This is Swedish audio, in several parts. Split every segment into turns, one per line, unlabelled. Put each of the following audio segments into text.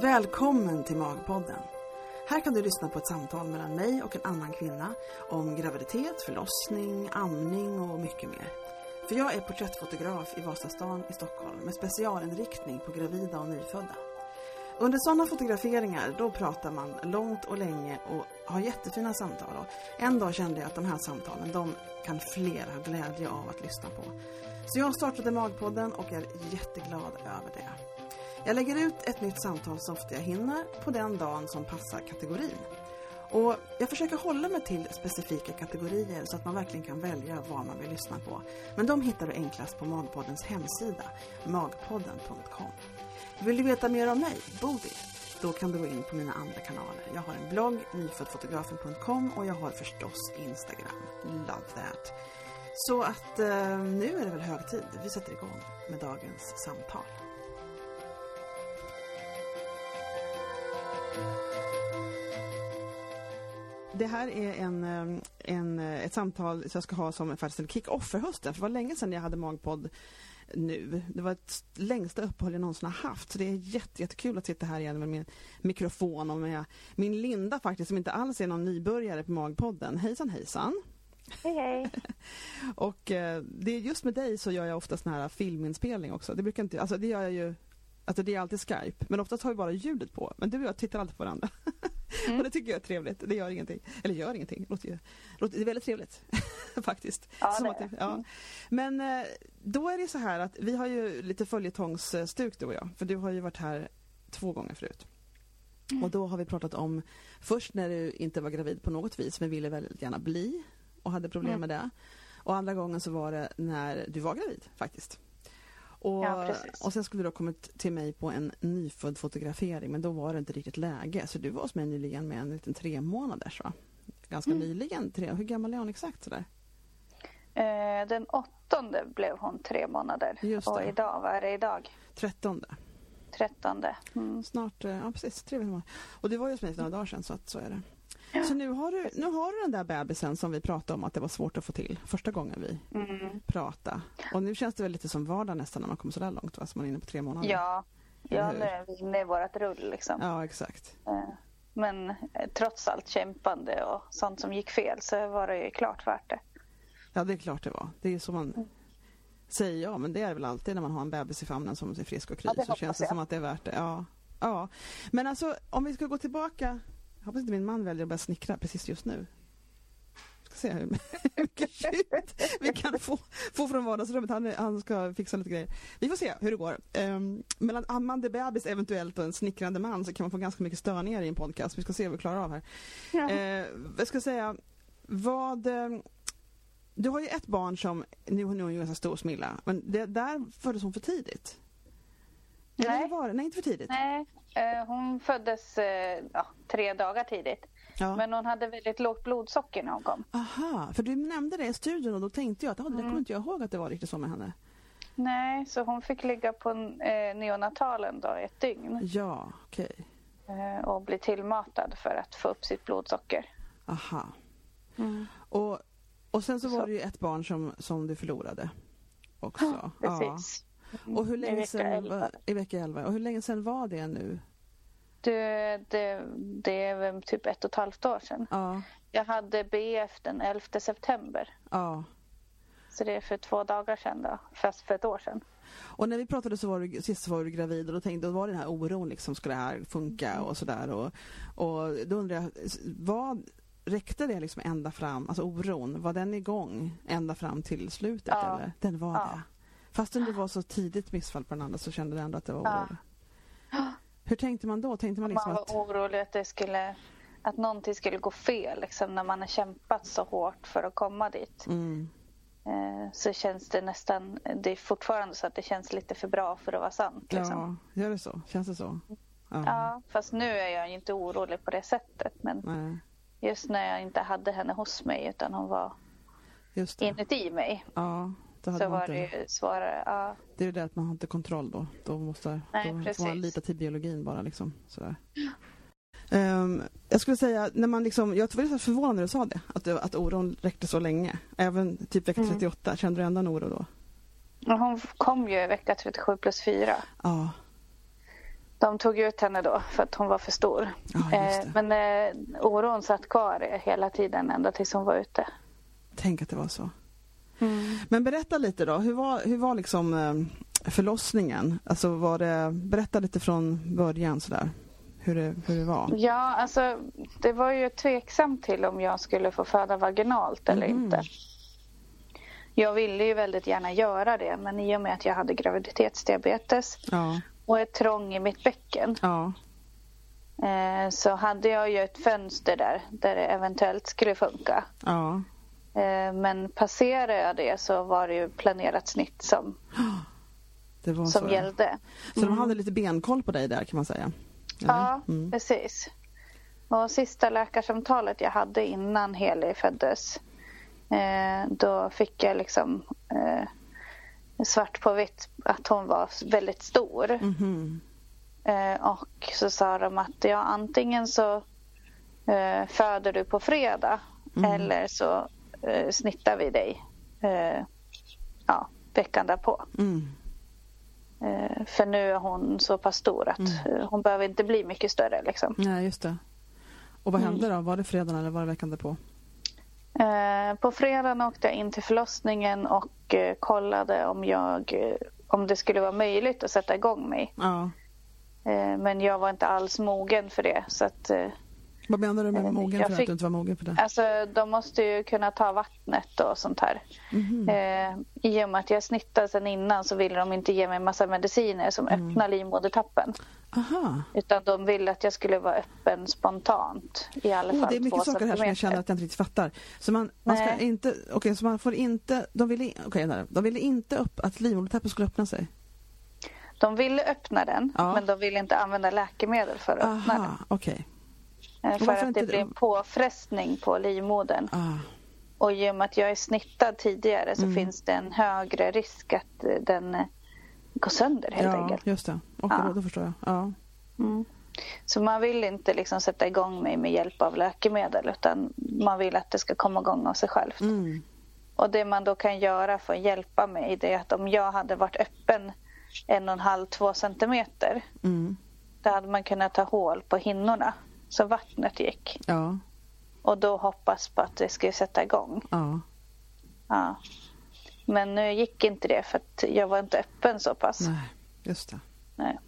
Välkommen till Magpodden. Här kan du lyssna på ett samtal mellan mig och en annan kvinna om graviditet, förlossning, amning och mycket mer. För jag är porträttfotograf i Vasastan i Stockholm med specialinriktning på gravida och nyfödda. Under sådana fotograferingar då pratar man långt och länge och har jättefina samtal. Och en dag kände jag att de här samtalen de kan fler ha glädje av att lyssna på. Så jag startade Magpodden och är jätteglad över det. Jag lägger ut ett nytt samtal så ofta jag hinner på den dagen som passar kategorin. Och jag försöker hålla mig till specifika kategorier så att man verkligen kan välja vad man vill lyssna på. Men de hittar du enklast på Magpoddens hemsida, magpodden.com. Vill du veta mer om mig, Bodil? Då kan du gå in på mina andra kanaler. Jag har en blogg, nyföddfotografen.com och jag har förstås Instagram. Love that! Så att eh, nu är det väl hög tid. Vi sätter igång med dagens samtal. Det här är en, en, ett samtal som jag ska ha som faktiskt en kick-off för hösten. För det var länge sedan jag hade magpodd nu. Det var ett längsta uppehåll jag någonsin har haft. Så det är jätte, jättekul att sitta här igen med min mikrofon och med min Linda faktiskt som inte alls är någon nybörjare på Magpodden. Hejsan hejsan!
Hej hej!
och eh, det är just med dig så gör jag ofta sån här filminspelning också. Det brukar inte, alltså det gör jag ju Alltså det är alltid Skype, men oftast har vi bara ljudet på. Men du och jag tittar alltid på varandra. Mm. och det tycker jag är trevligt. Det gör ingenting. Eller gör ingenting. Låter, låter, det är väldigt trevligt faktiskt.
Ja, det.
Det, ja. Mm. Men eh, då är det så här att vi har ju lite följetongstuk du och jag. För du har ju varit här två gånger förut. Mm. Och då har vi pratat om först när du inte var gravid på något vis men ville väldigt gärna bli och hade problem med det. Och andra gången så var det när du var gravid faktiskt. Och,
ja,
och sen skulle du ha kommit till mig på en nyfödd fotografering men då var det inte riktigt läge. Så du var hos mig nyligen med en liten tre månaders va? Ganska mm. nyligen. Tre, hur gammal är hon exakt sådär?
Eh, den åttonde blev hon tre månader.
Just det.
Och idag, vad är det idag?
Trettonde.
Trettonde. Mm.
Snart, eh, ja precis, tre månader. Och det var ju hos mig för några dagar sedan så att så är det. Så nu har, du, nu har du den där bebisen som vi pratade om att det var svårt att få till första gången vi mm. pratade. Och nu känns det väl lite som vardag nästan när man kommer så där långt, va? Så man är inne på tre månader.
Ja, ja nu är vi inne i vårt rull liksom.
Ja, exakt.
Eh, men eh, trots allt kämpande och sånt som gick fel så var det ju klart värt det.
Ja, det är klart det var. Det är som man mm. säger, ja men det är väl alltid när man har en bebis i famnen som är frisk och kry ja, så känns det jag. som att det är värt det. Ja. ja. Men alltså om vi ska gå tillbaka jag hoppas inte min man väljer att börja snickra precis just nu. Jag ska se hur mycket vi kan få, få från vardagsrummet. Han, han ska fixa lite grejer. Vi får se hur det går. Um, mellan ammande bebis eventuellt och en snickrande man så kan man få ganska mycket störningar i en podcast. Vi ska se vad vi klarar av här. Ja. Uh, jag ska säga, vad... Um, du har ju ett barn som, nu, nu är hon ganska stor, Smilla, men det, där föddes hon för tidigt.
Nej.
Eller var det? Nej, inte för tidigt.
Nej, eh, hon föddes eh, ja, tre dagar tidigt. Ja. Men hon hade väldigt lågt blodsocker när hon kom.
Aha, för du nämnde det i studion och då tänkte jag att oh, det mm. kommer inte jag ihåg att det var riktigt så med henne.
Nej, så hon fick ligga på eh, neonatalen då ett dygn.
Ja, okej.
Okay. Eh, och bli tillmatad för att få upp sitt blodsocker.
Aha. Mm. Och, och sen så var så. det ju ett barn som, som du förlorade också.
Ja, precis.
Och hur länge I vecka 11. I vecka 11. Och hur länge sedan var det nu?
Det, det, det är väl typ ett och ett halvt år sedan.
Ja.
Jag hade BF den 11 september.
Ja.
Så det är för två dagar sedan då, fast för ett år sedan.
Och när vi pratade så var du, sist var du gravid och då tänkte då var det den här oron liksom, ska det här funka och sådär och, och då undrar jag, vad räckte det liksom ända fram, alltså oron, var den igång ända fram till slutet
ja.
eller? Den var
ja.
det? Fastän det var så tidigt missfall på den andra så kände du ändå att det var orolig. Ja. Hur tänkte man då? Tänkte man, liksom
man var
att...
orolig att det skulle att någonting skulle gå fel liksom, när man har kämpat så hårt för att komma dit.
Mm.
Eh, så känns det nästan, det är fortfarande så att det känns lite för bra för att vara sant. Liksom.
Ja, gör det så? Känns det så?
Ja. ja, fast nu är jag inte orolig på det sättet. Men
Nej.
just när jag inte hade henne hos mig utan hon var inuti mig.
Ja,
så var det ju svårare. Ja.
Det är det att man har inte kontroll då. Då måste
Nej,
då får man lita till biologin bara. Liksom, sådär. Um, jag skulle säga, när man liksom, jag var förvånad när du sa det, att, att oron räckte så länge. Även typ vecka 38, mm. kände du ändå en oro då?
Hon kom ju vecka 37 plus 4.
Ja.
de tog ut henne då för att hon var för stor.
Ja, eh,
men eh, oron satt kvar hela tiden ända tills hon var ute.
Tänk att det var så. Mm. Men berätta lite då, hur var, hur var liksom eh, förlossningen? Alltså var det, berätta lite från början sådär. Hur det, hur det var?
Ja, alltså det var ju tveksamt till om jag skulle få föda vaginalt eller mm. inte. Jag ville ju väldigt gärna göra det men i och med att jag hade graviditetsdiabetes
ja.
och är trång i mitt bäcken
ja.
eh, så hade jag ju ett fönster där, där det eventuellt skulle funka.
Ja.
Eh, men passerade jag det så var det ju planerat snitt som, som så, gällde.
Så mm. de hade lite benkoll på dig där kan man säga?
Eller? Ja, mm. precis. Och sista läkarsamtalet jag hade innan Heli föddes eh, då fick jag liksom eh, svart på vitt att hon var väldigt stor.
Mm.
Och så sa de att ja, antingen så föder du på fredag mm. eller så eh, snittar vi dig eh, ja, veckan därpå.
Mm.
Eh, för nu är hon så pass stor att mm. Eh, hon behöver inte bli mycket större. Liksom.
Nej, just det. Och vad hände då? Var det fredagen eller var det veckan därpå?
Eh, på fredagen åkte jag in till förlossningen och eh, kollade om, jag, om det skulle vara möjligt att sätta igång mig.
Ja.
Men jag var inte alls mogen för det. Så att,
vad menar du med mogen för fick, att du inte var mogen för det?
Alltså de måste ju kunna ta vattnet och sånt här.
Mm.
Eh, I och med att jag snittade sen innan så ville de inte ge mig massa mediciner som mm. öppnar livmodertappen.
Aha.
Utan de ville att jag skulle vara öppen spontant i alla oh, fall
Det är mycket saker här som jag känner att jag inte riktigt fattar. Så man, man ska inte, okej okay, så man får inte, de ville, okay, de ville inte upp, att livmodertappen skulle öppna sig?
De ville öppna den ja. men de ville inte använda läkemedel för att Aha, öppna den.
Okay.
Eh, för att det blir en påfrestning på livmodern.
Ah.
Och i och med att jag är snittad tidigare så mm. finns det en högre risk att eh, den eh, går sönder helt
ja,
enkelt.
Ja, just det. Och ja. då, då förstår jag. Ja.
Mm. Så man vill inte liksom sätta igång mig med hjälp av läkemedel utan man vill att det ska komma igång av sig självt.
Mm.
Och det man då kan göra för att hjälpa mig det är att om jag hade varit öppen en och en halv, två centimeter
mm.
då hade man kunnat ta hål på hinnorna så vattnet gick.
Ja.
Och då hoppas på att det skulle sätta igång.
Ja.
ja. Men nu gick inte det för att jag var inte öppen så pass.
Nej, just det.
Nej.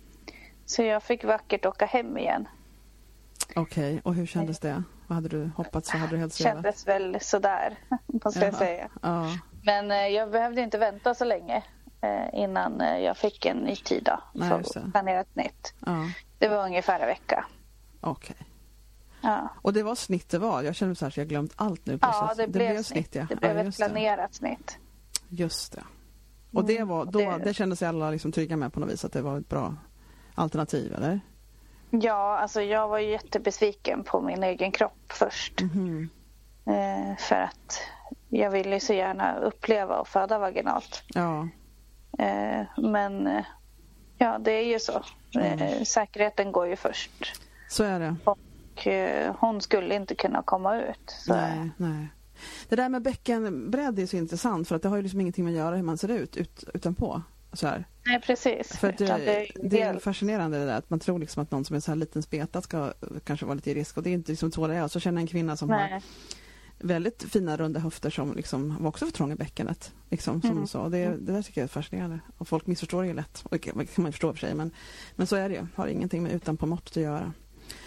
Så jag fick vackert åka hem igen.
Okej, okay. och hur kändes det? Vad hade du hoppats? Vad hade du helst
velat? kändes väl sådär, måste Jaha. jag säga.
Ja.
Men eh, jag behövde inte vänta så länge eh, innan eh, jag fick en ny tid då, för att planera ett nytt.
Ja.
Det var ungefär en vecka.
Okej. Okay.
Ja.
Och det var snitt det var? Jag känner så här så jag glömt allt nu.
Ja, det, det blev, blev snitt. Ja. Det blev ja, ett planerat det. snitt.
Just det. Och det, mm, var, då, det, det kände sig alla liksom trygga med på något vis att det var ett bra alternativ, eller?
Ja, alltså jag var jättebesviken på min egen kropp först.
Mm.
Eh, för att jag ville så gärna uppleva och föda vaginalt.
Ja.
Eh, men eh, ja, det är ju så. Mm. säkerheten går ju först.
Så är det.
Och eh, hon skulle inte kunna komma ut. Så.
Nej, nej. Det där med bäckenbredd är så intressant för att det har ju liksom ingenting med att göra hur man ser ut, ut utanpå. Så här.
Nej, precis.
För det, det, det, är fascinerande det där att man tror liksom att någon som är så här liten speta ska kanske vara lite i risk och det är inte liksom så det är. Så känner jag en kvinna som Nej. har väldigt fina runda höfter som liksom var också för trång i bäckenet. Liksom, som mm. sa. Det, mm. det där tycker jag är fascinerande. Och folk missförstår det ju lätt. Och det kan man förstå för sig men, men så är det ju. Har ingenting med utanpå måttet att göra.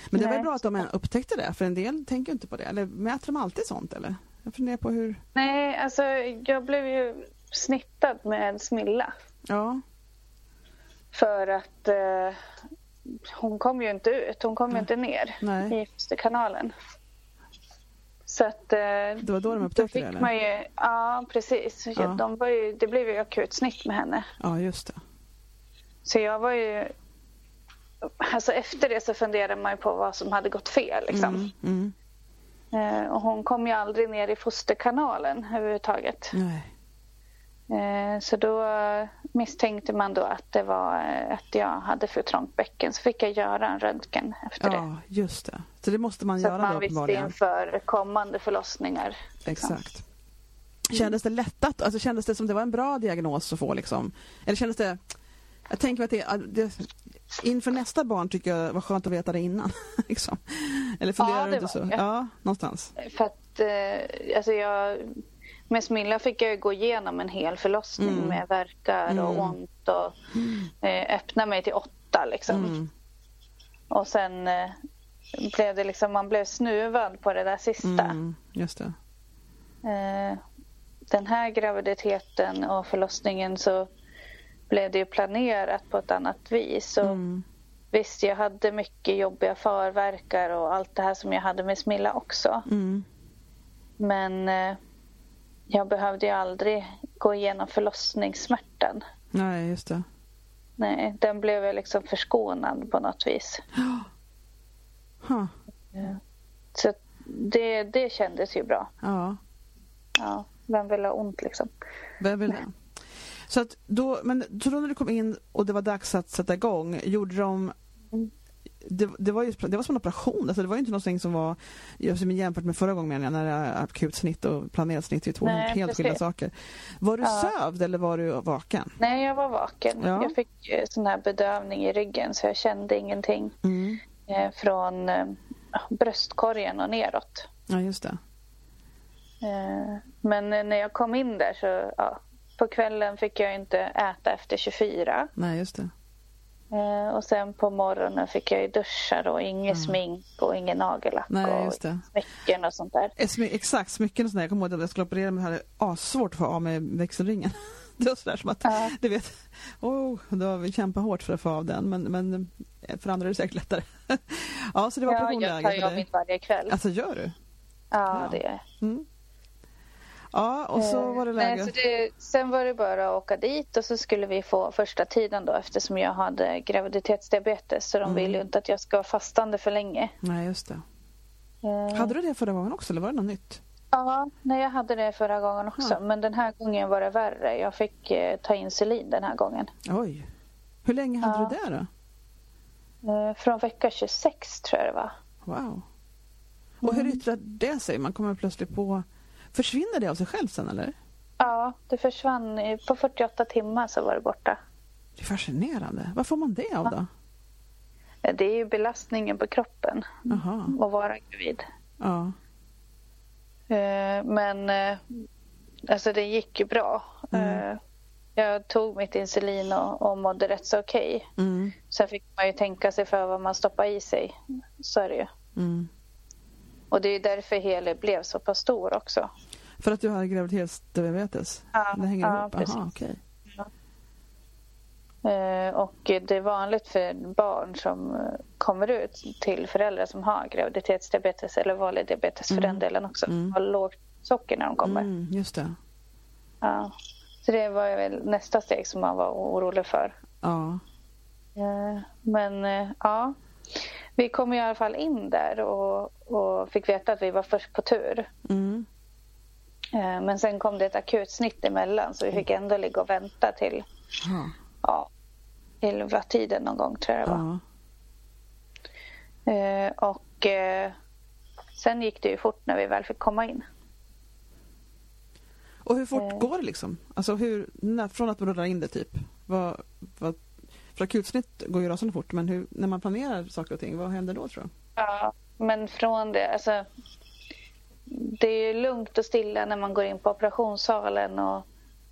Men det var bra att de upptäckte det, för en del tänker inte på det. Eller mäter de alltid sånt eller? Jag funderar på hur...
Nej, alltså jag blev ju snittad med Smilla.
Ja.
För att eh, hon kom ju inte ut, hon kom ju inte ner
Nej.
i fosterkanalen. Så att, eh,
det var då de upptäckte
då
det?
Man ju, ja, precis. Ja. De var ju, det blev ju akut snitt med henne.
Ja, just det.
Så jag var ju alltså efter det så funderade man ju på vad som hade gått fel. Liksom.
Mm,
mm. Eh, och hon kom ju aldrig ner i fosterkanalen överhuvudtaget.
Nej.
Eh, så då misstänkte man då att det var eh, att jag hade för trångt bäcken. Så fick jag göra en röntgen efter
ja,
det.
Ja, just det. Så det måste man
så
göra
Så man visste inför kommande förlossningar.
Liksom. Exakt. Kändes det lättat? Alltså kändes det som det var en bra diagnos att få liksom? Eller kändes det Jag tänker att det, det, inför nästa barn tycker jag var skönt att veta det innan. liksom. Eller funderar
Ja,
du inte så?
det.
Ja, någonstans.
För att eh, alltså jag, med Smilla fick jag gå igenom en hel förlossning
Mm.
med verkar och
Mm.
ont och eh, öppna mig till åtta liksom.
Mm.
Och sen eh, blev det liksom, man blev snuvad på det där sista.
Mm, just det.
Eh, den här graviditeten och förlossningen så blev det ju planerat på ett annat vis. Och
Mm.
Visst, jag hade mycket jobbiga förverkar och allt det här som jag hade med Smilla också.
Mm.
Men eh, jag behövde ju aldrig gå igenom förlossningssmärtan.
Nej, just det.
Nej, den blev jag liksom förskonad på något vis.
Huh.
Så det, det kändes ju bra.
Ja,
Ja, vem vill ha ont liksom?
vem vill det? Så att då, men så då när du kom in och det var dags att sätta igång, gjorde de det, det, var ju, det var som en operation, alltså det var ju inte någonting som var som jämfört med förra gången jag, när det är akut snitt och planerat snitt är två
Nej,
helt skilda saker. Var du
Ja.
sövd eller var du vaken?
Nej, jag var vaken.
Ja.
Jag fick eh, sån här bedövning i ryggen så jag kände ingenting
Mm.
eh, från eh, bröstkorgen och neråt.
Ja, just det.
Men när jag kom in där så ja, på kvällen fick jag inte äta efter 24.
Nej, just det.
Eh, och sen på morgonen fick jag ju duscha och inget smink och ingen nagellack
Nej,
och
just det.
smycken och sånt där.
Exakt, smycken och sådär. Jag kommer ihåg att jag skulle operera jag hade assvårt att få av mig växelringen. Det var sådär som att,
Ja.
du vet, oh, då har vi kämpat hårt för att få av den men, men eh, för andra är det säkert lättare. ja, så det var
Ja, jag tar ju av mitt varje kväll.
Alltså gör du?
Ja,
ja.
det är
Mm. Ja, och så var det
Eh,
läge.
Nej, så det, sen var det bara att åka dit och så skulle vi få första tiden då eftersom jag hade graviditetsdiabetes så de
Mm.
vill ju inte att jag ska vara fastande för länge.
Nej, just det.
Eh,
Hade du det förra gången också eller var det något nytt?
Ja, nej, jag hade det förra gången också
Ja.
men den här gången var det värre. Jag fick eh, ta insulin den här gången.
Oj. Hur länge hade
Ja.
du det då?
Eh, från vecka 26 tror jag det var.
Wow. Och hur
Mm.
yttrar det sig? Man kommer plötsligt på... Försvinner det av sig själv sen eller?
Ja, det försvann. På 48 timmar så var det borta.
Det är fascinerande. Vad får man det av då?
Det är ju belastningen på kroppen
Jaha.
att vara gravid.
Ja.
Eh, Men eh, alltså det gick ju bra.
Mm.
Eh, Jag tog mitt insulin och, och mådde rätt så okej.
Mm.
Sen fick man ju tänka sig för vad man stoppar i sig. Så är det ju.
Mm. Och
det är därför Heli blev så pass stor också.
För att du har graviditetsdiabetes?
Ja,
det hänger
ja,
ihop?
precis.
Aha, okej.
Eh, Och det är vanligt för barn som eh, kommer ut till föräldrar som har graviditetsdiabetes eller vanlig diabetes för
Mm.
den delen också.
Mm.
Har lågt socker när de kommer.
Mm, just det.
Ja. Så det var väl nästa steg som man var orolig för.
Ja.
Eh, Men ja, vi kom i alla fall in där och, och fick veta att vi var först på tur.
Mm.
Eh, Men sen kom det ett akutsnitt emellan så vi fick ändå ligga och vänta till
Ja.
ja, elva tiden någon gång tror jag det var. Eh, Och eh, sen gick det ju fort när vi väl fick komma in.
Och hur fort
Eh.
går det liksom? Alltså hur, när, från att man rullar in det typ? Vad, vad, för akutsnitt går ju rasande fort men hur, när man planerar saker och ting, vad händer då tror du?
Ja, men från det, alltså det är ju lugnt och stilla när man går in på operationssalen och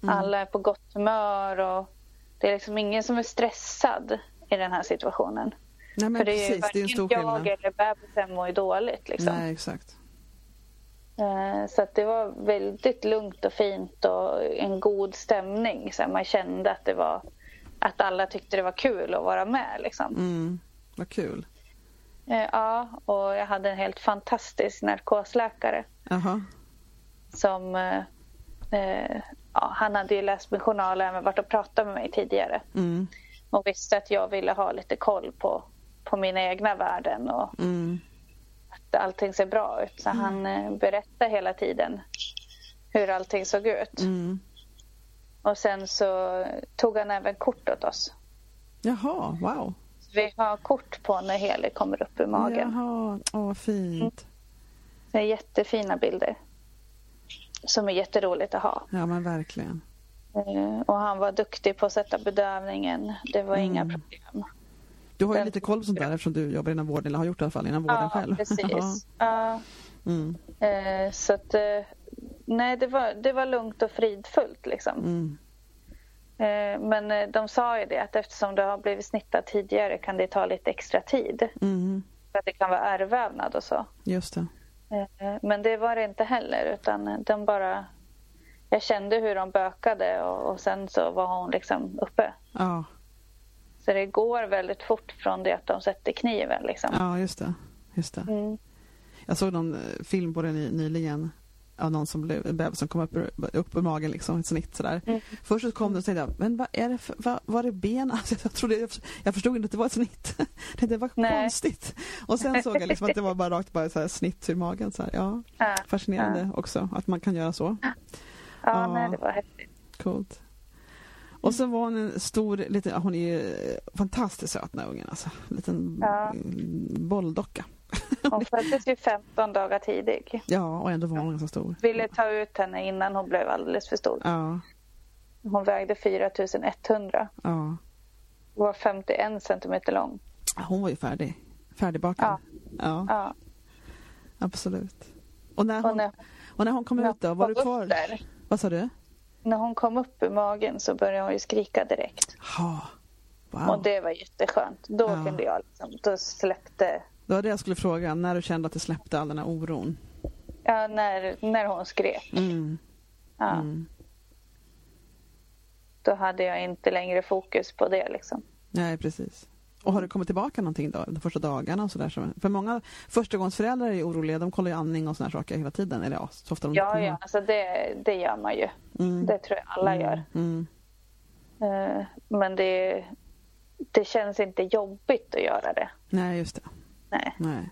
Mm.
alla är på gott humör och det är liksom ingen som är stressad i den här situationen.
Nej men
För det är ju
precis, stor
varken jag
skillnad.
eller bebisen mår ju dåligt liksom.
Nej exakt.
Eh, Så att det var väldigt lugnt och fint och en god stämning. Så man kände att det var att alla tyckte det var kul att vara med liksom.
Mm. Vad kul.
Eh, Ja, och jag hade en helt fantastisk narkosläkare
Jaha.
som eh, eh, ja, han hade ju läst min journal och även varit och pratat med mig tidigare
Mm.
och visste att jag ville ha lite koll på, på mina egna värden och
Mm.
att allting ser bra ut. Så han eh, berättade hela tiden hur allting såg ut.
Mm.
Och sen så tog han även kort åt oss.
Jaha, wow.
Vi har kort på när Heli kommer upp ur magen.
Jaha, åh fint.
Det är jättefina bilder. Som är jätteroligt att ha.
Ja men verkligen.
Eh, och han var duktig på att sätta bedövningen. Det var inga
Mm.
problem.
Du har ju
Den-
lite koll på sånt där eftersom du jobbar inom vården, eller har gjort det i alla fall inom vården
Ja,
själv.
precis. Ja,
mm,
eh, så att, eh, nej, det var, det var lugnt och fridfullt liksom.
mm,
Eh, Men eh, de sa ju det att eftersom det har blivit snittat tidigare kan det ta lite extra tid.
mm,
För att det kan vara ärrvävnad och så.
just det.
Eh, Men det var det inte heller utan de bara... Jag kände hur de bökade och, och sen så var hon liksom uppe.
Ja,
Så det går väldigt fort från det att de sätter kniven liksom.
ja just det. Just det.
Mm.
Jag såg någon film på det ny, nyligen av någon som blev, en bebis som kom upp, ur- upp ur magen, liksom, ett snitt sådär.
Mm.
Först så kom det och tänkte jag, men vad är det för, vad, var det ben? Alltså, jag, trodde, jag, jag förstod inte att det var ett snitt. Det var
Nej.
konstigt. Och sen såg jag liksom att det var bara rakt bara så snitt ur magen. Så. Ja,
Ja,
fascinerande också att man kan göra så.
ja,
Ja.
nej det var häftigt.
Coolt. Och så var hon en stor, liten, hon är ju fantastiskt söt den här ungen alltså. En liten
Ja.
bolldocka.
Hon föddes ju 15 dagar tidig.
Ja, och ändå var hon ganska stor.
Ville ta ut henne innan hon blev alldeles för stor.
Ja,
Hon vägde 4100
ja.
var 51 centimeter lång.
Hon var ju färdig. Färdigbakad.
Ja.
Ja,
Ja.
absolut. Och när
Och
hon,
när,
och när hon kom
när
ut då,
hon
var du kvar?
där,
Vad sa du?
när hon kom upp ur magen så började hon ju skrika direkt.
Ja. Wow.
Och det var jätteskönt. Då
Ja.
kunde jag liksom, då släppte,
Det var det jag skulle fråga, när du kände att det släppte all den här oron?
ja när, när hon skrek.
Mm.
Ja,
Mm.
Då hade jag inte längre fokus på det liksom.
Nej, precis. Och har det kommit tillbaka någonting då, de första dagarna och sådär? som- För många förstagångsföräldrar är oroliga, de kollar ju andning och sådana saker hela tiden. Eller ja, så ofta de
Ja, ja, alltså det, det gör man ju.
Mm.
Det tror jag alla gör.
Mm.
Eh, Men det, det känns inte jobbigt att göra det.
Nej, just det.
Nej,
Nej.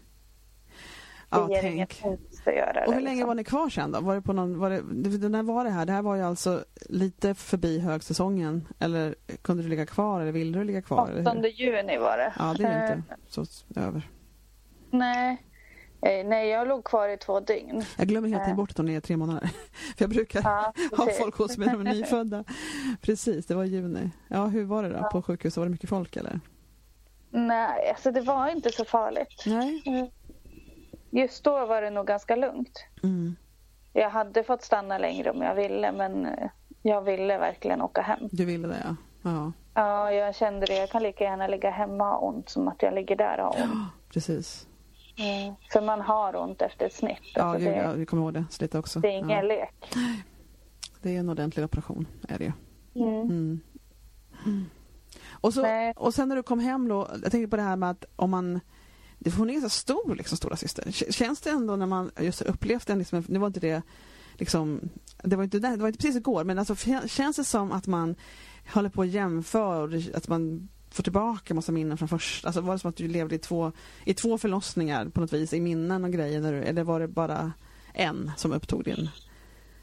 det
Ja,
ger
tänk.
att göra det.
Och hur länge
liksom.
var ni kvar sen då? Var det på någon, var det, det- när var det här? Det här var ju alltså lite förbi högsäsongen. Eller kunde du ligga kvar eller ville du ligga kvar? eller hur?
8 juni var det.
Ja, det är
Eh,
inte så s- över.
Nej. Eh, nej, jag låg kvar i två dygn.
Jag glömmer tiden
Eh.
bort att hon är tre månader. För jag brukar
Ja,
ha folk hos mig när de är nyfödda. Precis, det var i juni. Ja, hur var det då på sjukhuset? Var det mycket folk eller?
Nej, alltså det var inte så farligt.
Nej.
Eh, Just då var det nog ganska lugnt.
Mm.
Jag hade fått stanna längre om jag ville, men eh, jag ville verkligen åka hem.
Du ville det ja. Ja,
Ja, jag kände det. Jag kan lika gärna ligga hemma och ont som att jag ligger där och har ont.
precis.
Mm. För man har ont efter ett snitt.
Ja,
Alltså, det,
ja, vi kommer ihåg det. Slita också.
det är ingen
ja.
lek.
Det är en ordentlig operation, är det ju.
Mm.
Mm. Och, så,
Nej.
och sen när du kom hem då, jag tänkte på det här med att om man det- hon är ganska stor, liksom, stora syster. Känns det ändå när man just upplevt den, liksom, nu var inte det liksom, det var inte, det var inte precis igår, men alltså, känns det som att man håller på att jämföra, att man får tillbaka massa minnen från första, alltså var det som att du levde i två, i två förlossningar på något vis, i minnen och grejer, när du, eller var det bara en som upptog din,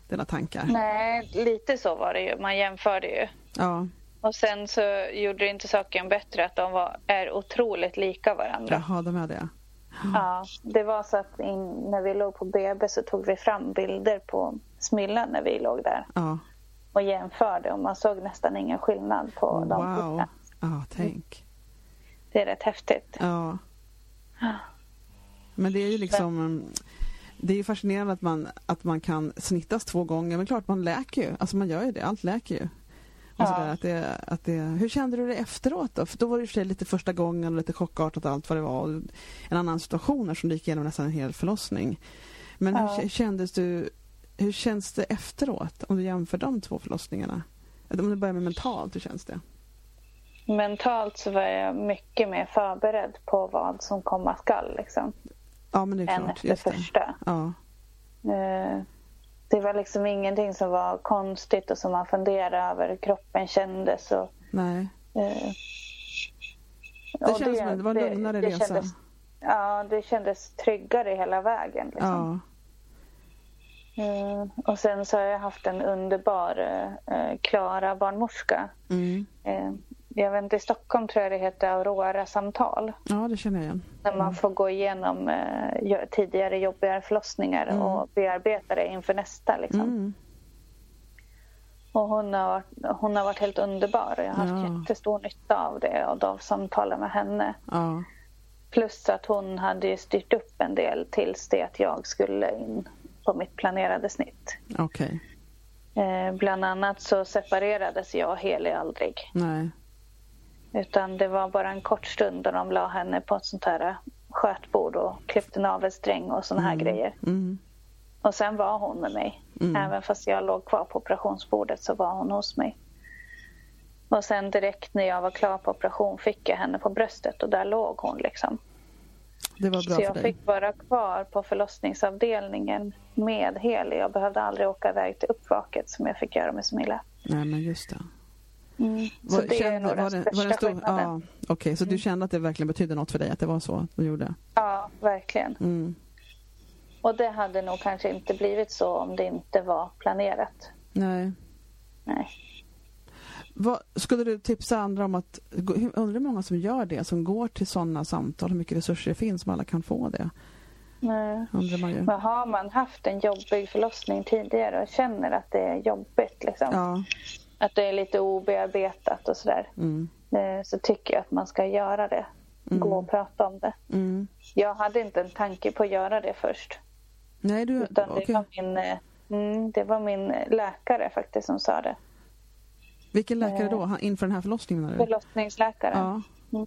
dina tankar?
Nej, lite så var det ju. Man jämförde ju.
Ja,
Och sen så gjorde det inte saken bättre att de var, är otroligt lika varandra.
jaha, de är det.
Ja, det var så att in, när vi låg på BB så tog vi fram bilder på Smilla när vi låg där
Ja,
och jämförde och man såg nästan ingen skillnad på de
wow.
bilderna.
Ja, tänk.
Det är rätt häftigt.
Ja. Men det är ju liksom det är ju fascinerande att man, att man kan snittas två gånger. Men klart, man läker ju. Alltså man gör ju det. Allt läker ju. Och sådär, att det, att det, hur kände du det efteråt då? För då var det för lite första gången och lite chockartat allt vad det var. En annan situation eftersom du gick igenom nästan en hel förlossning. Men
Ja.
hur kändes du, hur känns det efteråt? Om du jämför de två förlossningarna? Om du börjar med mentalt, hur känns det?
Mentalt så var jag mycket mer förberedd på vad som komma skall liksom,
Ja, men det är
än
klart.
efter
Just det.
första.
Ja.
Eh, Det var liksom ingenting som var konstigt och som man funderade över hur kroppen kändes. Och,
Nej.
eh,
Det
och
känns som att det var en lugnare resa.
Kändes, ja, det kändes tryggare hela vägen. Liksom.
Ja.
Eh, och sen så har jag haft en underbar eh, Klara barnmorska.
Mm.
Eh, jag vet inte, i Stockholm tror jag det heter Aurora-samtal.
Ja, det känner jag igen.
När man får gå igenom eh, tidigare jobbigare förlossningar
Mm.
och bearbeta det inför nästa. Liksom.
Mm.
Och hon har, varit, hon har varit helt underbar och jag har haft
Ja.
jättestor nytta av det och av samtalen med henne.
Ja.
Plus att hon hade styrt upp en del tills det att jag skulle in på mitt planerade snitt.
Okej.
Eh, bland annat så separerades jag och Heli aldrig.
Nej.
Utan det var bara en kort stund då de la henne på ett sånt här skötbord och klippte navelsträng och såna här grejer.
Mm.
Och sen var hon med mig.
Mm.
Även fast jag låg kvar på operationsbordet så var hon hos mig. Och sen direkt när jag var klar på operation fick jag henne på bröstet och där låg hon liksom.
Det var bra
Så
för
jag
dig.
fick vara kvar på förlossningsavdelningen med Heli. Jag behövde aldrig åka iväg till uppvaket som jag fick göra med Smilla.
Nej, men just det.
Mm. Så
Var-
det är
kände-
nog den
var det-
största
det stor-
skillnaden.
Ja, Okej, så du kände att det verkligen betydde något för dig att det var så du gjorde?
Ja, verkligen.
Mm.
Och det hade nog kanske inte blivit så om det inte var planerat.
Nej.
Nej.
Vad, skulle du tipsa andra om att... Undrar hur många som gör det, som går till sådana samtal, hur mycket resurser det finns som alla kan få det?
Nej.
Undrar man ju.
Men har man haft en jobbig förlossning tidigare och känner att det är jobbigt, liksom,
Ja.
Att det är lite obearbetat och sådär,
Mm.
eh, så tycker jag att man ska göra det. Gå och prata om det.
Mm.
Jag hade inte en tanke på att göra det först.
Nej, du...
Utan det,
okej.
var min, eh, mm, det var min läkare faktiskt som sa det.
Vilken läkare då? Han- Inför den här förlossningen?
Förlossningsläkaren.
Ja.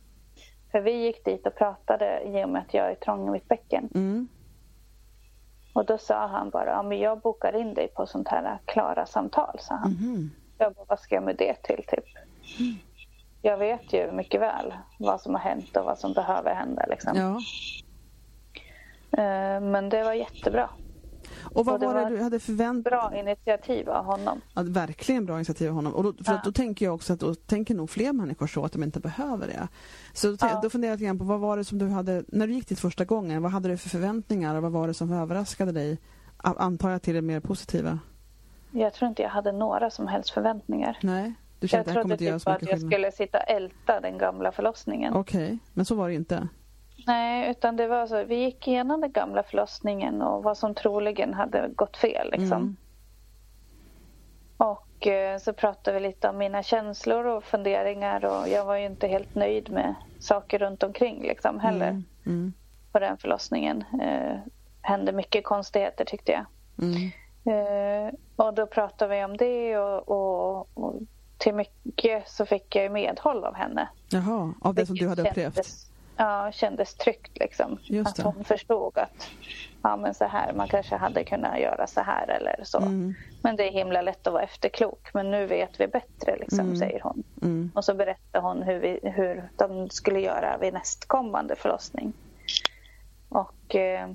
För vi gick dit och pratade i och med att jag är trång i mitt bäcken.
Mm.
Och då sa han bara, ja, men jag bokar in dig på sånt här Klara-samtal, sa han. Jag bara, vad ska jag med det till typ? Jag vet ju mycket väl vad som har hänt och vad som behöver hända. Liksom.
Ja.
Eh, Men det var jättebra.
Och vad
Och
var det
var
du hade förväntat
Bra initiativ av honom.
Ja, verkligen bra initiativ av honom. Och då, för
Ja.
att då tänker jag också att då tänker nog fler människor så att de inte behöver det. Så då,
Ja.
då funderar jag lite grann på vad var det som du hade, när du gick dit första gången, vad hade du för förväntningar och vad var det som överraskade dig? Antar jag till det mer positiva?
Jag tror inte jag hade några som helst förväntningar.
Nej? Du kände
Jag
att
trodde
inte göra
typ att jag skulle sitta och älta den gamla förlossningen.
Okej, men så var det inte?
Nej, utan det var så. Vi gick igenom den gamla förlossningen och vad som troligen hade gått fel. Liksom.
Mm.
Och eh, så pratade vi lite om mina känslor och funderingar och jag var ju inte helt nöjd med saker runt omkring liksom heller
Mm. Mm.
på den förlossningen. Eh, hände mycket konstigheter tyckte jag.
Mm.
Eh, och då pratade vi om det och, och, och till mycket så fick jag medhåll av henne.
Jaha, av det som du hade upplevt?
Kändes, ja, kändes tryggt liksom.
Just
att
det.
hon förstod att ja, men så här, man kanske hade kunnat göra så här eller så.
Mm.
Men det är himla lätt att vara efterklok. Men nu vet vi bättre, liksom,
Mm.
säger hon.
Mm.
Och så berättar hon hur, vi, hur de skulle göra vid nästkommande förlossning. Och eh,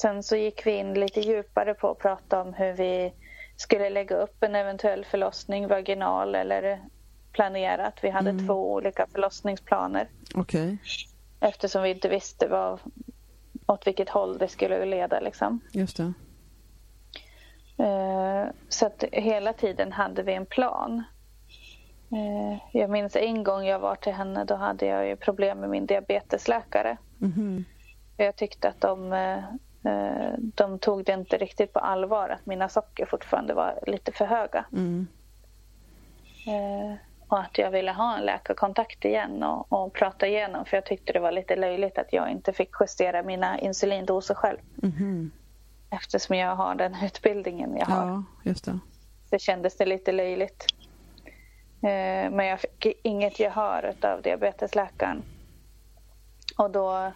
sen så gick vi in lite djupare på att prata om hur vi skulle lägga upp en eventuell förlossning, vaginal eller planerat. Vi hade
Mm.
två olika förlossningsplaner
Okej,
eftersom vi inte visste vad, åt vilket håll det skulle leda. Liksom.
just det.
Eh, Så att hela tiden hade vi en plan. Eh, Jag minns en gång jag var till henne, då hade jag ju problem med min diabetesläkare.
Mhm.
Jag tyckte att de, eh, de tog det inte riktigt på allvar, att mina socker fortfarande var lite för höga.
Mm.
Eh, Och att jag ville ha en läkarkontakt igen och, och prata igenom, för jag tyckte det var lite löjligt att jag inte fick justera mina insulindoser själv.
Mhm.
Eftersom jag har den utbildningen jag har.
Ja, just det.
det kändes det lite löjligt. Eh, Men jag fick inget gehör av diabetesläkaren. Och då eh,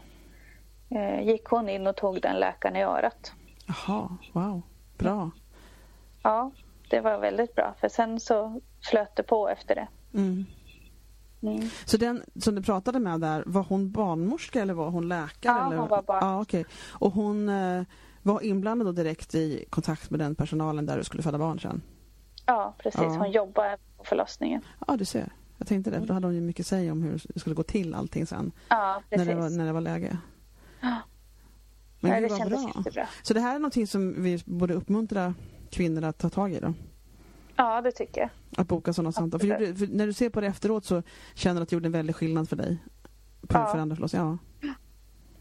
gick hon in och tog den läkaren i örat.
Jaha, wow. Bra.
Ja, det var väldigt bra. För sen så flöt det på efter det.
Mm.
Mm.
Så den som du pratade med där, var hon barnmorska eller var hon läkare?
Ja,
eller?
hon var barnmorska.
Ja, okej. Och hon eh, var inblandad då direkt i kontakt med den personalen där du skulle föda barn sen?
Ja, precis.
Ja.
Hon jobbade på förlossningen.
Ja, du ser. Jag tänkte det, för då hade hon ju mycket att säga om hur det skulle gå till allting sen.
Ja,
När
precis.
det, var, när det var läge.
Ja.
Men gud
det kändes
bra.
jättebra.
Så det här är någonting som vi borde uppmuntra kvinnor att ta tag i då?
Ja, det tycker jag.
Att boka sådana samtal. För, för när du ser på det efteråt så känner du att det gjorde en väldig skillnad för dig? På
Ja.
för andra förloss. Ja.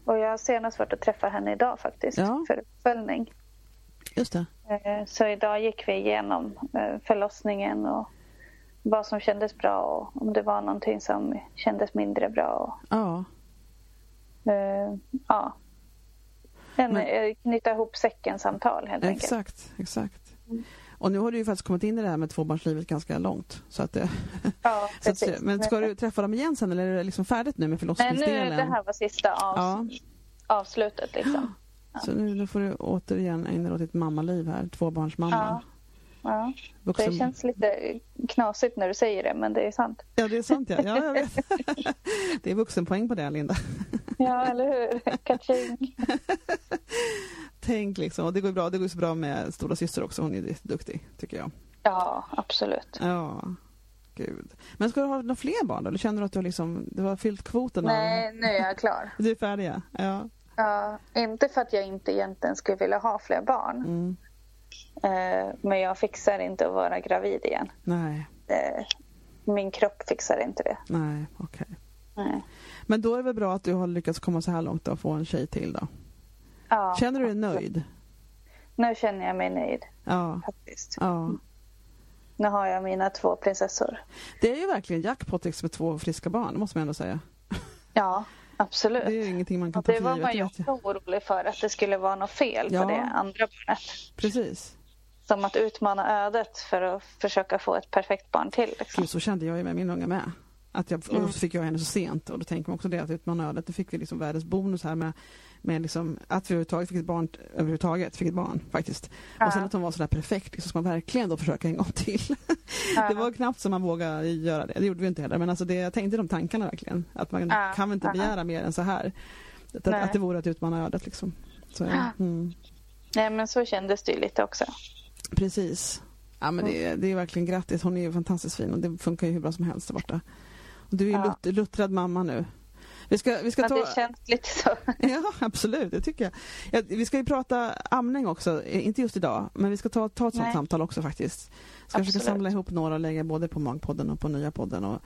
Och jag har senast varit att träffa henne idag faktiskt.
Ja.
För uppföljning.
Just det.
Eh, så idag gick vi igenom eh, förlossningen och vad som kändes bra och om det var någonting som kändes mindre bra.
Ja.
Uh, ja. En Men, knyta ihop säcken-samtal helt
exakt, enkelt. Exakt, exakt. Och nu har du ju faktiskt kommit in i det här med tvåbarnslivet ganska långt. Så att,
ja,
så att, men ska du träffa dem igen sen eller är det liksom färdigt nu med förlossningsdelen?
Nej, nu det här var sista av, ja. avslutet liksom.
Ja. Så nu, får du återigen ägna dig åt ditt mammaliv här, tvåbarnsmamma.
Ja. Vuxen... det känns lite knasigt när du säger det, men det är sant.
Ja, det är sant. Ja, ja jag vet. Det är vuxenpoäng på det, Linda.
Ja, eller hur? Kaching.
Tänk liksom, och det går bra. Det går så bra med stora syster också. Hon är duktig, tycker jag.
Ja, absolut.
Ja, gud. Men ska du ha några fler barn då? Eller känner du att du liksom, du har fyllt kvoten?
Nej, av... nu är jag klar.
Du är färdig, ja.
Ja, inte för att jag inte egentligen skulle vilja ha fler barn. Mm. Eh, men jag fixar inte att vara gravid igen.
Nej.
Eh, min kropp fixar inte det.
Nej, okej. Okay. Men då är det väl bra att du har lyckats komma så här långt och få en tjej till då?
Ja.
Känner du dig nöjd?
Nu känner jag mig nöjd.
Ja.
Faktiskt.
Ja.
Nu har jag mina två prinsessor.
Det är ju verkligen jackpot liksom, med två friska barn, måste man ändå säga.
Ja, absolut.
Det är ingenting man kan ta
för givet. Det var man ju också orolig för, att det skulle vara något fel ja. på det andra barnet.
Precis
som att utmana ödet för att försöka få ett perfekt barn till. Liksom.
så kände jag ju med min unga med. Att jag, mm. Och så fick jag henne så sent och då tänker man också det att utmana ödet, då fick vi liksom världens bonus här med, med liksom, att vi överhuvudtaget fick ett barn, överhuvudtaget fick ett barn faktiskt. Ja. Och sen att hon var sådär perfekt, liksom, så ska man verkligen då försöka en gång till. Ja. det var knappt som man vågade göra det, det gjorde vi inte heller, men alltså det, jag tänkte de tankarna verkligen. Att man ja. kan väl inte begära mer än så här. Att, att det vore att utmana ödet liksom. Så, mm.
Nej men så kändes det ju lite också.
Precis. Ja, men det, är, det är verkligen grattis. Hon är ju fantastiskt fin och det funkar ju hur bra som helst där borta. Du är ja. lut, luttrad mamma nu.
Vi ska, vi ska ta... Det känns lite så.
ja, absolut. Det tycker jag. Ja, vi ska ju prata amning också, inte just idag, men vi ska ta, ta ett sånt samtal också faktiskt. Ska absolut. försöka samla ihop några och lägga både på Magpodden och på Nya podden. Och,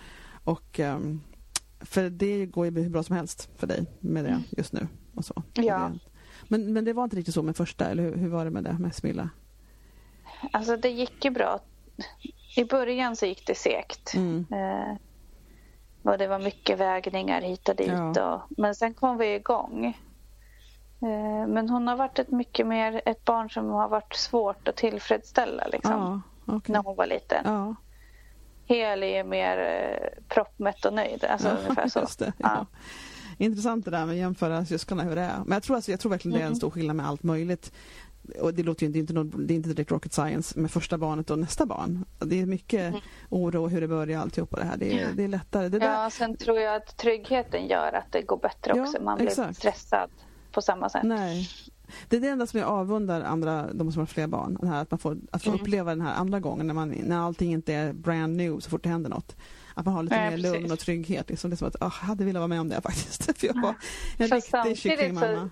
och, um, för det går ju hur bra som helst för dig med det just nu. Och så.
Ja.
Men, men det var inte riktigt så med första, eller hur, hur var det med det med Smilla?
Alltså det gick ju bra. I början så gick det segt.
Mm. Eh,
och det var mycket vägningar hit och dit. Ja. Och, men sen kom vi igång. Eh, men hon har varit ett mycket mer ett barn som har varit svårt att tillfredsställa liksom,
ja, okay.
när hon var liten.
Ja.
Heli är mer eh, proppmätt och nöjd. Alltså, ja, ungefär så.
Det, ja. Intressant det där med att jämföra syskonen hur det är. Men jag tror, alltså, jag tror verkligen det är en mm. stor skillnad med allt möjligt och det låter ju inte, det är inte, det är inte direkt rocket science med första barnet och nästa barn. Det är mycket mm. oro hur det börjar alltihopa det här. Det är, det är lättare. Det
där... Ja, sen tror jag att tryggheten gör att det går bättre ja, också. Man blir exakt. stressad på samma sätt.
Nej. Det är det enda som jag avundar andra, de som har fler barn. Det här, att man får, att få mm. uppleva den här andra gången när, man, när allting inte är brand new så fort det händer något. Att man har lite Nej, mer precis. lugn och trygghet. Liksom. Det är som att oh, jag hade velat vara med om det faktiskt. För jag var en riktig kycklingmamma.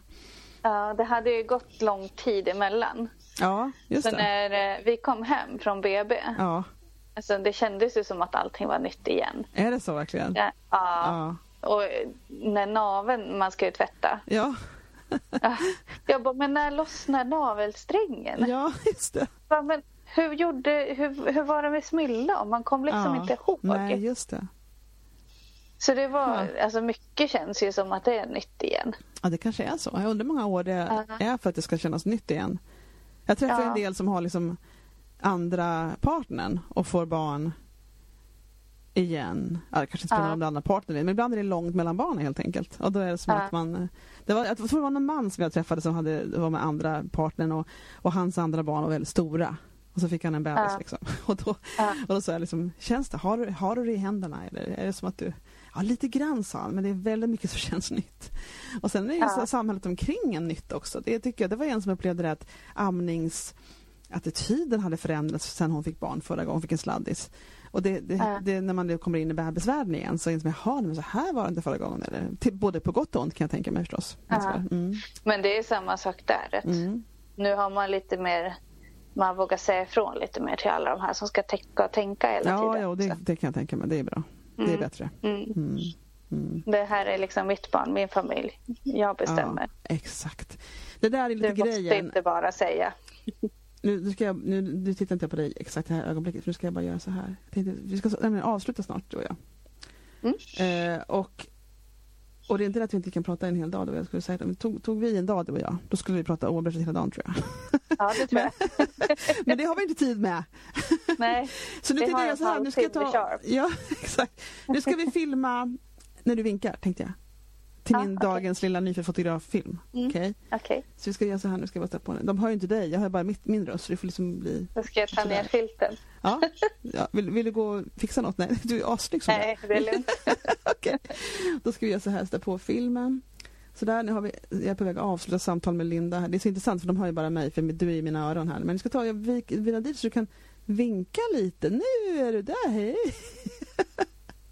Ja, det hade ju gått lång tid emellan.
Ja, just
så det. när eh, vi kom hem från BB,
ja.
alltså, det kändes ju som att allting var nytt igen.
Är det så verkligen?
Ja. ja. Och när naven man ska ju tvätta.
Ja.
jag bara, men när lossnar navelsträngen?
Ja, just det.
Bara, men hur, gjorde, hur, hur var det med Smilla? Man kom liksom ja. inte ihåg.
Nej, just det.
Så det var, ja. alltså mycket känns ju som att det är nytt igen.
Ja, det kanske är så. Jag undrar hur många år det uh är för att det ska kännas nytt igen. Jag träffar ja. en del som har liksom andra partnern och får barn igen. Ja, det kanske inte spelar om det andra partnern men ibland är det långt mellan barnen helt enkelt. Och då är det som att man... Det var, jag tror det var någon man som jag träffade som hade, var med andra partnern och, och hans andra barn var väldigt stora. Och så fick han en bebis liksom. Och då, och då sa jag liksom, känns det? Har du, har du det i händerna? Eller är det som att du Ja, lite grann sa han, men det är väldigt mycket som känns nytt. Och sen är ju ja. samhället omkring en nytt också. Det tycker jag, det var en som upplevde det att amningsattityden hade förändrats sen hon fick barn förra gången, hon fick en sladdis. Och det, det, ja. det, när man kommer in i bebisvärlden igen så inser man, jaha, men så här var det inte förra gången. Eller, till, både på gott och ont kan jag tänka mig förstås.
Ja. Mm. Men det är samma sak där. Mm. Nu har man lite mer man vågar säga ifrån lite mer till alla de här som ska tänka och tänka hela
ja,
tiden.
Ja, det, det kan jag tänka mig. Det är bra. Mm. Det är bättre.
Mm. mm. Mm. Det här är liksom mitt barn, min familj. Jag bestämmer.
Ja, exakt. Det där är lite
du
grejen.
Du måste inte bara säga.
nu, nu, ska jag, nu, nu tittar inte jag på dig exakt det här ögonblicket, för nu ska jag bara göra så här. Tänkte, vi ska nej, avsluta snart, du och jag.
Mm.
Eh, och, och det är inte det att vi inte kan prata en hel dag, då jag skulle säga, men tog, tog vi en dag du och jag, då skulle vi prata oavbrutet hela dagen tror jag.
Ja, det tror jag.
men det har vi inte tid med.
Nej,
så nu tänkte
har
jag så här, nu ska jag ta, ja exakt. Nu ska vi filma när du vinkar, tänkte jag. Till
Ja,
min
okej.
dagens lilla nyfödd fotograffilm.
Mm.
Okej?
okej.
Så vi ska göra så här, nu ska jag bara sätta på den. De hör ju inte dig, jag hör bara mitt, min röst, så det får liksom bli...
Då ska jag ta ner filten.
Ja. ja vill, vill du gå och fixa något? Nej, du är assnygg som
Nej, det är lugnt.
Okej. Då ska vi göra så här, sätta på filmen. Så där, nu har vi, jag är på väg att avsluta samtal med Linda. här. Det är så intressant för de hör ju bara mig, för du är i mina öron här. Men jag ska ta, jag vik- dit så du kan vinka lite. Nu är du där, hej!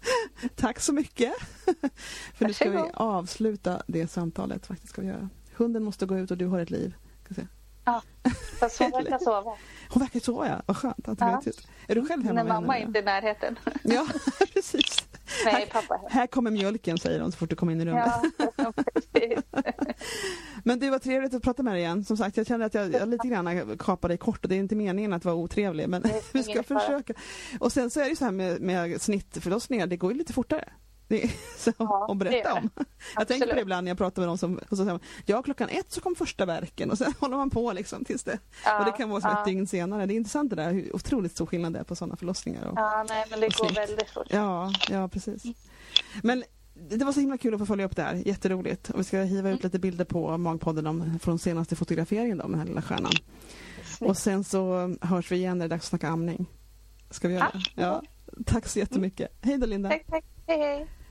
Tack så mycket! för nu ska vi avsluta det samtalet, faktiskt ska vi göra. Hunden måste gå ut och du har ett liv. Ska se.
Fast hon verkar sova.
Hon verkar sova ja, vad skönt att
Ja.
Är du själv hemma
När mamma är inte i närheten.
Ja, precis.
Nej,
Här-
pappa.
Här kommer mjölken säger de så fort du kommer in i rummet.
Ja.
Men det var trevligt att prata med dig igen. Som sagt, jag känner att jag, jag lite grann kapar dig kort och det är inte meningen att vara otrevlig men vi ska försöka. Och sen så är det ju så här med, med snittförlossningar, det går ju lite fortare. Det är, så,
Ja,
att
det
berätta om. Jag tänker på det
Absolut.
ibland när jag pratar med någon som, och så säger ja klockan ett så kom första verken och sen håller man på liksom tills det.
Ja,
och det kan vara ett
ja.
dygn senare. Det är intressant det där hur otroligt stor skillnad det är på sådana förlossningar. Och,
Ja, nej, men det går väldigt fort.
Ja, ja precis. Men det var så himla kul att få följa upp det här. Jätteroligt. Och vi ska hiva ut lite bilder på Magpodden om, från senaste fotograferingen då, med den här lilla stjärnan. Och sen så hörs vi igen när det är dags att snacka amning. Ska vi göra det?
Ja.
Ja. Tack så jättemycket. Hej då Linda.
Tack, tack. Hej, hej.